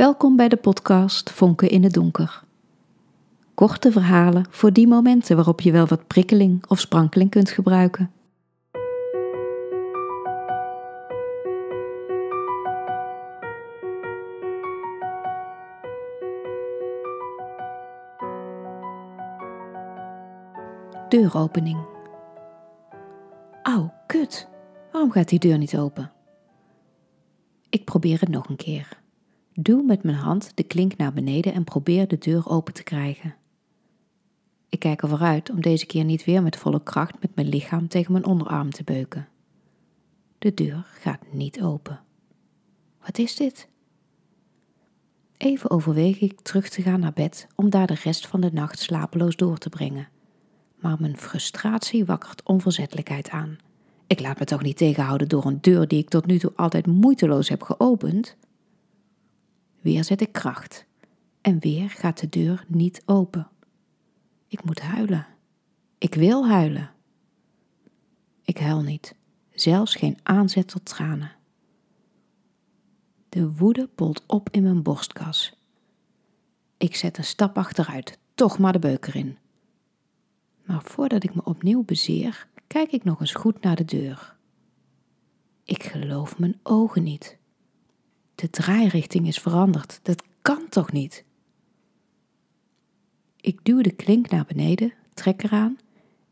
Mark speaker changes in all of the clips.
Speaker 1: Welkom bij de podcast Vonken in het Donker. Korte verhalen voor die momenten waarop je wel wat prikkeling of sprankeling kunt gebruiken. Deuropening. Auw, kut. Waarom gaat die deur niet open? Ik probeer het nog een keer. Duw met mijn hand de klink naar beneden en probeer de deur open te krijgen. Ik kijk ervoor uit om deze keer niet weer met volle kracht met mijn lichaam tegen mijn onderarm te beuken. De deur gaat niet open. Wat is dit? Even overweeg ik terug te gaan naar bed om daar de rest van de nacht slapeloos door te brengen. Maar mijn frustratie wakkert onverzettelijkheid aan. Ik laat me toch niet tegenhouden door een deur die ik tot nu toe altijd moeiteloos heb geopend? Weer zet ik kracht. En weer gaat de deur niet open. Ik moet huilen. Ik wil huilen. Ik huil niet, zelfs geen aanzet tot tranen. De woede polt op in mijn borstkas. Ik zet een stap achteruit, toch maar de beuk erin. Maar voordat ik me opnieuw bezeer, kijk ik nog eens goed naar de deur. Ik geloof mijn ogen niet. De draairichting is veranderd. Dat kan toch niet? Ik duw de klink naar beneden, trek eraan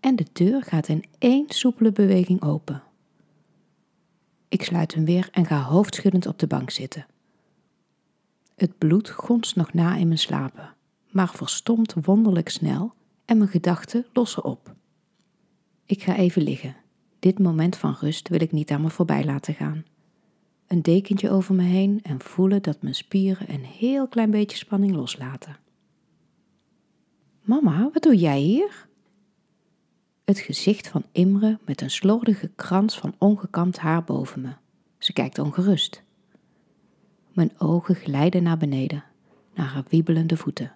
Speaker 1: en de deur gaat in één soepele beweging open. Ik sluit hem weer en ga hoofdschuddend op de bank zitten. Het bloed gonst nog na in mijn slapen, maar verstomt wonderlijk snel en mijn gedachten lossen op. Ik ga even liggen. Dit moment van rust wil ik niet aan me voorbij laten gaan een dekentje over me heen en voelen dat mijn spieren een heel klein beetje spanning loslaten. Mama, wat doe jij hier? Het gezicht van Imre met een slordige krans van ongekamd haar boven me. Ze kijkt ongerust. Mijn ogen glijden naar beneden, naar haar wiebelende voeten.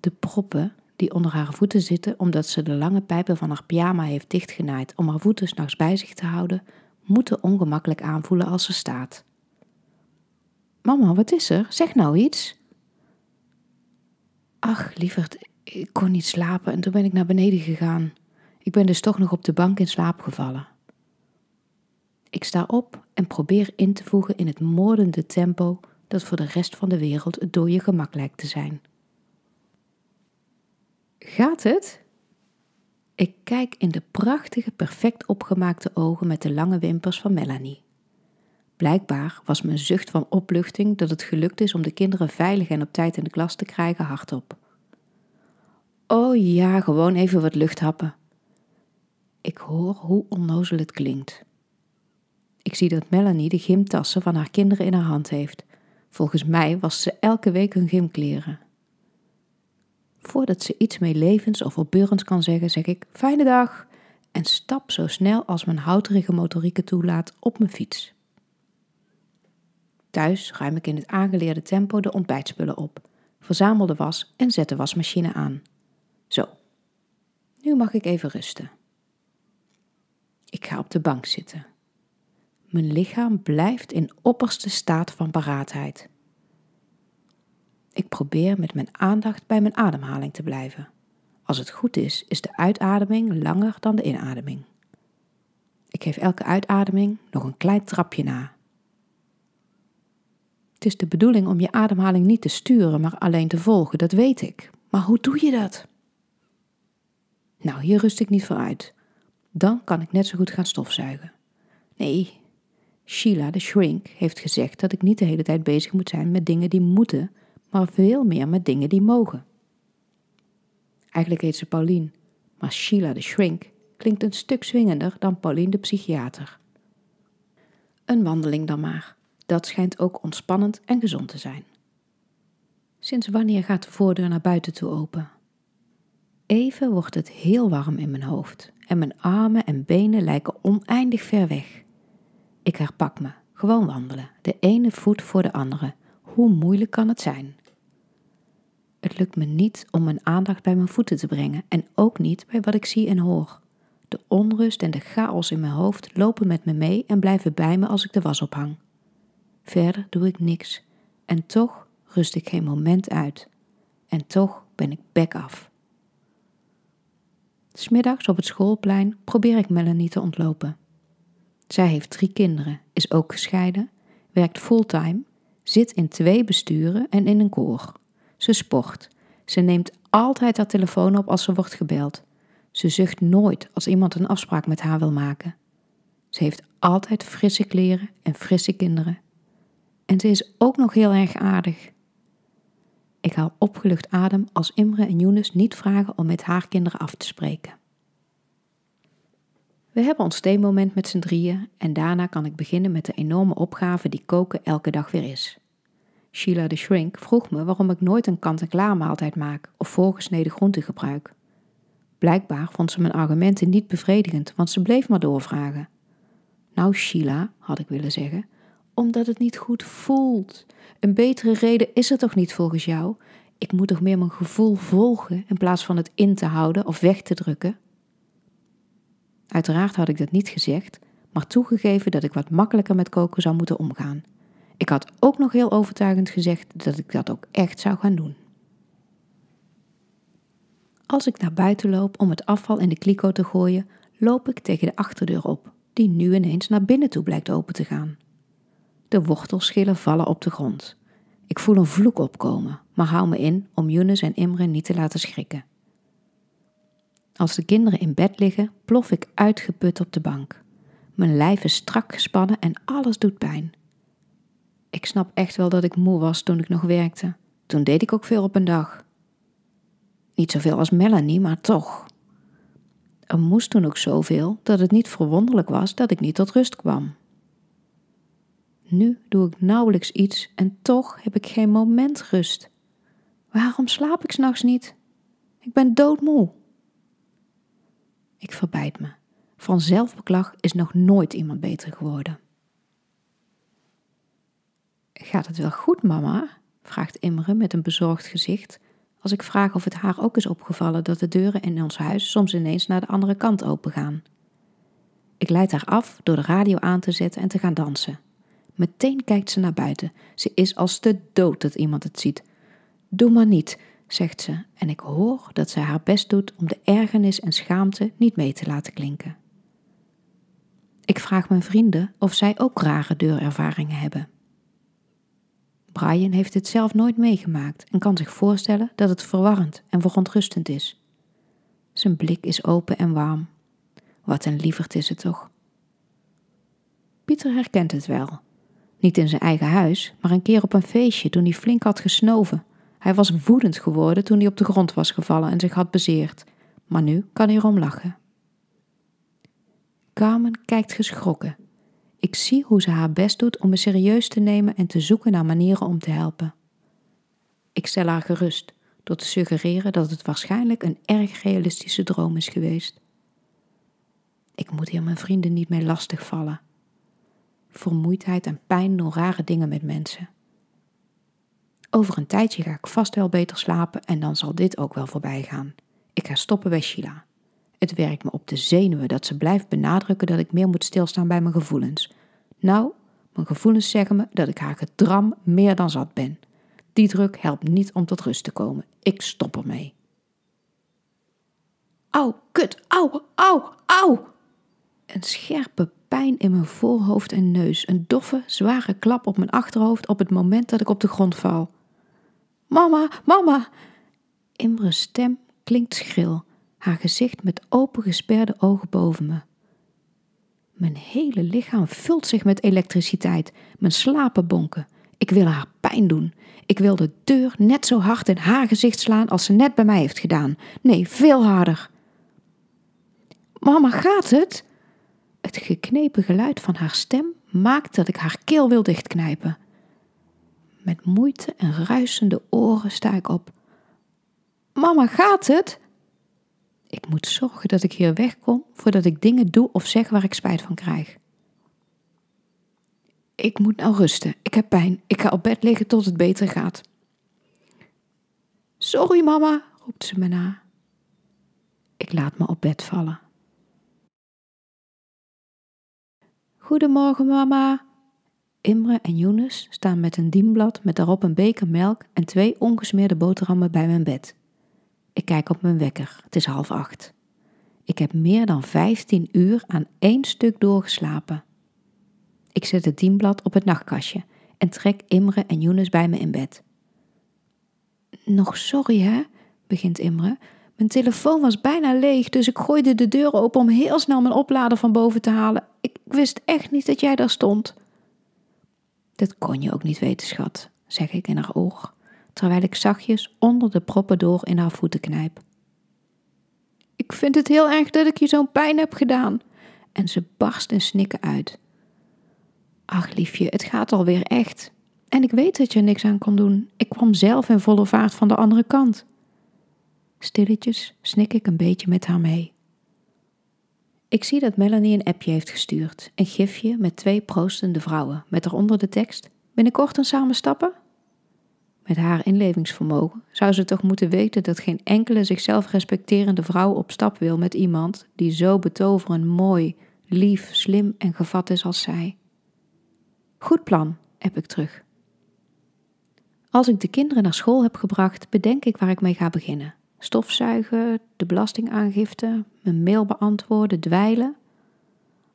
Speaker 1: De proppen die onder haar voeten zitten omdat ze de lange pijpen van haar pyjama heeft dichtgenaaid om haar voeten s'nachts bij zich te houden, moeten ongemakkelijk aanvoelen als ze staat. Mama, wat is er? Zeg nou iets. Ach, lieverd, ik kon niet slapen en toen ben ik naar beneden gegaan. Ik ben dus toch nog op de bank in slaap gevallen. Ik sta op en probeer in te voegen in het moordende tempo dat voor de rest van de wereld het dode gemak lijkt te zijn. Gaat het? Ik kijk in de prachtige, perfect opgemaakte ogen met de lange wimpers van Melanie. Blijkbaar was mijn zucht van opluchting dat het gelukt is om de kinderen veilig en op tijd in de klas te krijgen hardop. Oh ja, gewoon even wat lucht happen. Ik hoor hoe onnozel het klinkt. Ik zie dat Melanie de gymtassen van haar kinderen in haar hand heeft. Volgens mij was ze elke week hun gymkleren. Voordat ze iets mee levens of opbeurends kan zeggen, zeg ik fijne dag en stap zo snel als mijn houterige motorieke toelaat op mijn fiets. Thuis ruim ik in het aangeleerde tempo de ontbijtspullen op, verzamel de was en zet de wasmachine aan. Zo, nu mag ik even rusten. Ik ga op de bank zitten. Mijn lichaam blijft in opperste staat van paraatheid. Ik probeer met mijn aandacht bij mijn ademhaling te blijven. Als het goed is, is de uitademing langer dan de inademing. Ik geef elke uitademing nog een klein trapje na. Het is de bedoeling om je ademhaling niet te sturen, maar alleen te volgen, dat weet ik. Maar hoe doe je dat? Nou, hier rust ik niet voor uit. Dan kan ik net zo goed gaan stofzuigen. Nee, Sheila, de shrink, heeft gezegd dat ik niet de hele tijd bezig moet zijn met dingen die moeten, maar veel meer met dingen die mogen. Eigenlijk heet ze Pauline, maar Sheila de Shrink klinkt een stuk swingender dan Pauline de psychiater. Een wandeling dan maar. Dat schijnt ook ontspannend en gezond te zijn. Sinds wanneer gaat de voordeur naar buiten toe open? Even wordt het heel warm in mijn hoofd en mijn armen en benen lijken oneindig ver weg. Ik herpak me, gewoon wandelen, de ene voet voor de andere. Hoe moeilijk kan het zijn? Het lukt me niet om mijn aandacht bij mijn voeten te brengen en ook niet bij wat ik zie en hoor. De onrust en de chaos in mijn hoofd lopen met me mee en blijven bij me als ik de was ophang. Verder doe ik niks, En toch rust ik geen moment uit. En toch ben ik bek af. Smiddags op het schoolplein probeer ik Melanie te ontlopen. Zij heeft drie kinderen, is ook gescheiden, werkt fulltime, zit in twee besturen en in een koor. Ze sport. Ze neemt altijd haar telefoon op als ze wordt gebeld. Ze zucht nooit als iemand een afspraak met haar wil maken. Ze heeft altijd frisse kleren en frisse kinderen. En ze is ook nog heel erg aardig. Ik haal opgelucht adem als Imre en Younes niet vragen om met haar kinderen af te spreken. We hebben ons theemoment met z'n drieën en daarna kan ik beginnen met de enorme opgave die koken elke dag weer is. Sheila de Shrink vroeg me waarom ik nooit een kant-en-klaar maaltijd maak of voorgesneden groenten gebruik. Blijkbaar vond ze mijn argumenten niet bevredigend, want ze bleef maar doorvragen. Nou, Sheila, had ik willen zeggen, omdat het niet goed voelt. Een betere reden is er toch niet volgens jou? Ik moet toch meer mijn gevoel volgen in plaats van het in te houden of weg te drukken? Uiteraard had ik dat niet gezegd, maar toegegeven dat ik wat makkelijker met koken zou moeten omgaan. Ik had ook nog heel overtuigend gezegd dat ik dat ook echt zou gaan doen. Als ik naar buiten loop om het afval in de kliko te gooien, loop ik tegen de achterdeur op, die nu ineens naar binnen toe blijkt open te gaan. De wortelschillen vallen op de grond. Ik voel een vloek opkomen, maar hou me in om Younes en Imre niet te laten schrikken. Als de kinderen in bed liggen, plof ik uitgeput op de bank. Mijn lijf is strak gespannen en alles doet pijn. Ik snap echt wel dat ik moe was toen ik nog werkte. Toen deed ik ook veel op een dag. Niet zoveel als Melanie, maar toch. Er moest toen ook zoveel dat het niet verwonderlijk was dat ik niet tot rust kwam. Nu doe ik nauwelijks iets en toch heb ik geen moment rust. Waarom slaap ik s'nachts niet? Ik ben doodmoe. Ik verbijt me. Van zelfbeklag is nog nooit iemand beter geworden. Gaat het wel goed, mama? vraagt Imre met een bezorgd gezicht, als ik vraag of het haar ook is opgevallen dat de deuren in ons huis soms ineens naar de andere kant opengaan. Ik leid haar af door de radio aan te zetten en te gaan dansen. Meteen kijkt ze naar buiten. Ze is als te dood dat iemand het ziet. Doe maar niet, zegt ze, en ik hoor dat zij haar best doet om de ergernis en schaamte niet mee te laten klinken. Ik vraag mijn vrienden of zij ook rare deurervaringen hebben. Brian heeft het zelf nooit meegemaakt en kan zich voorstellen dat het verwarrend en verontrustend is. Zijn blik is open en warm. Wat een lieverd is het toch? Pieter herkent het wel. Niet in zijn eigen huis, maar een keer op een feestje toen hij flink had gesnoven hij was woedend geworden toen hij op de grond was gevallen en zich had bezeerd, maar nu kan hij erom lachen. Carmen kijkt geschrokken. Ik zie hoe ze haar best doet om me serieus te nemen en te zoeken naar manieren om te helpen. Ik stel haar gerust door te suggereren dat het waarschijnlijk een erg realistische droom is geweest. Ik moet hier mijn vrienden niet mee lastigvallen. Vermoeidheid en pijn doen rare dingen met mensen. Over een tijdje ga ik vast wel beter slapen en dan zal dit ook wel voorbij gaan. Ik ga stoppen bij Sheila. Het werkt me op de zenuwen dat ze blijft benadrukken dat ik meer moet stilstaan bij mijn gevoelens. Nou, mijn gevoelens zeggen me dat ik haar gedram meer dan zat ben. Die druk helpt niet om tot rust te komen. Ik stop ermee. Au, kut, au, au, au! Een scherpe pijn in mijn voorhoofd en neus. Een doffe, zware klap op mijn achterhoofd op het moment dat ik op de grond val. Mama, mama! Imre's stem klinkt schril, haar gezicht met opengesperde ogen boven me. Mijn hele lichaam vult zich met elektriciteit, mijn slapen bonken. Ik wil haar pijn doen. Ik wil de deur net zo hard in haar gezicht slaan als ze net bij mij heeft gedaan. Nee, veel harder. Mama, gaat het? Het geknepen geluid van haar stem maakt dat ik haar keel wil dichtknijpen. Met moeite en ruisende oren sta ik op. Mama, gaat het? Ik moet zorgen dat ik hier wegkom voordat ik dingen doe of zeg waar ik spijt van krijg. Ik moet nou rusten. Ik heb pijn. Ik ga op bed liggen tot het beter gaat. Sorry, mama, roept ze me na. Ik laat me op bed vallen. Goedemorgen, mama. Imre en Younes staan met een dienblad met daarop een beker melk en twee ongesmeerde boterhammen bij mijn bed. Ik kijk op mijn wekker, het is half acht. Ik heb meer dan 15 uur aan één stuk doorgeslapen. Ik zet het dienblad op het nachtkastje en trek Imre en Younes bij me in bed. Nog sorry hè, begint Imre. Mijn telefoon was bijna leeg, dus ik gooide de deur open om heel snel mijn oplader van boven te halen. Ik wist echt niet dat jij daar stond. Dat kon je ook niet weten, schat, zeg ik in haar oor, terwijl ik zachtjes onder de proppen door in haar voeten knijp. Ik vind het heel erg dat ik je zo'n pijn heb gedaan. En ze barst in snikken uit. Ach, liefje, het gaat alweer echt. En ik weet dat je er niks aan kon doen. Ik kwam zelf in volle vaart van de andere kant. Stilletjes snik ik een beetje met haar mee. Ik zie dat Melanie een appje heeft gestuurd. Een gifje met twee proostende vrouwen. Met eronder de tekst: Binnenkort een samen stappen? Met haar inlevingsvermogen zou ze toch moeten weten dat geen enkele zichzelf respecterende vrouw op stap wil met iemand die zo betoverend mooi, lief, slim en gevat is als zij. Goed plan, heb ik terug. Als ik de kinderen naar school heb gebracht, bedenk ik waar ik mee ga beginnen. Stofzuigen, de belastingaangifte, mijn mail beantwoorden, dweilen.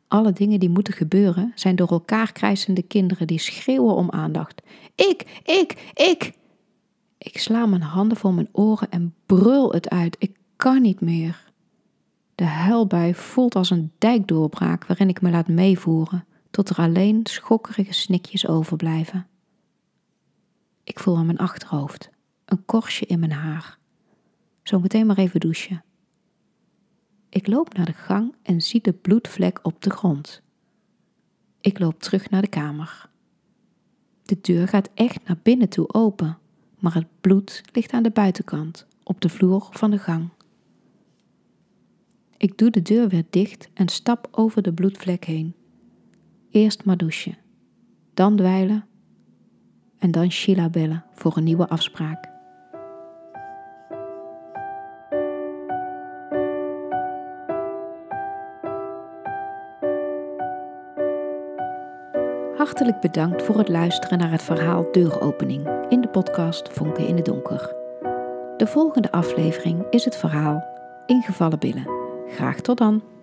Speaker 1: Alle dingen die moeten gebeuren zijn door elkaar krijzende kinderen die schreeuwen om aandacht. Ik, ik, ik! Ik sla mijn handen voor mijn oren en brul het uit. Ik kan niet meer. De huilbui voelt als een dijkdoorbraak waarin ik me laat meevoeren, tot er alleen schokkerige snikjes overblijven. Ik voel aan mijn achterhoofd, een korstje in mijn haar. Zometeen maar even douchen. Ik loop naar de gang en zie de bloedvlek op de grond. Ik loop terug naar de kamer. De deur gaat echt naar binnen toe open maar het bloed ligt aan de buitenkant, op de vloer van de gang. Ik doe de deur weer dicht en stap over de bloedvlek heen. Eerst maar douchen, dan dweilen en dan Sheila bellen voor een nieuwe afspraak. Hartelijk bedankt voor het luisteren naar het verhaal Deuropening in de podcast Vonken in het Donker. De volgende aflevering is het verhaal Ingevallen Billen. Graag tot dan!